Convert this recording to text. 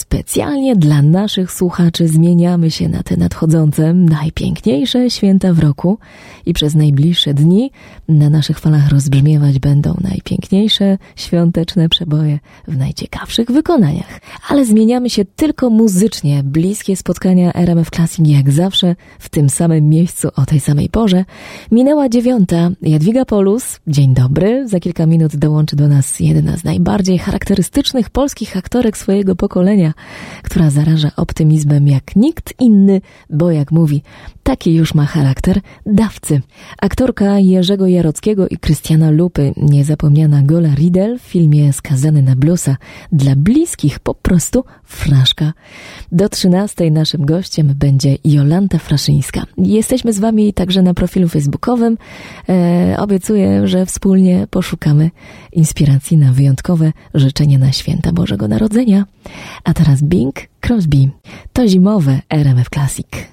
specjalnie dla naszych słuchaczy zmieniamy się na te nadchodzące, najpiękniejsze święta w roku i przez najbliższe dni na naszych falach rozbrzmiewać będą najpiękniejsze świąteczne przeboje w najciekawszych wykonaniach. Ale zmieniamy się tylko muzycznie. Bliskie spotkania RMF Classic jak zawsze w tym samym miejscu o tej samej porze. Minęła dziewiąta. Jadwiga Polus, dzień dobry. Za kilka minut dołączy do nas jedna z najbardziej charakterystycznych polskich aktorek swojego pokolenia, która zaraża optymizmem jak nikt inny, bo jak mówi, taki już ma charakter dawcy. Aktorka Jerzego Jarockiego i Krystiana Lupy, niezapomniana Gola Riedel w filmie Skazany na bluesa, dla bliskich po prostu fraszka. Do trzynastej naszym gościem będzie Jolanta Fraszyńska. Jesteśmy z wami także na profilu facebookowym. E, obiecuję, że wspólnie poszukamy inspiracji na wyjątkowe życzenia na święta Bożego Narodzenia. A teraz Bing Crosby. To zimowe RMF Classic.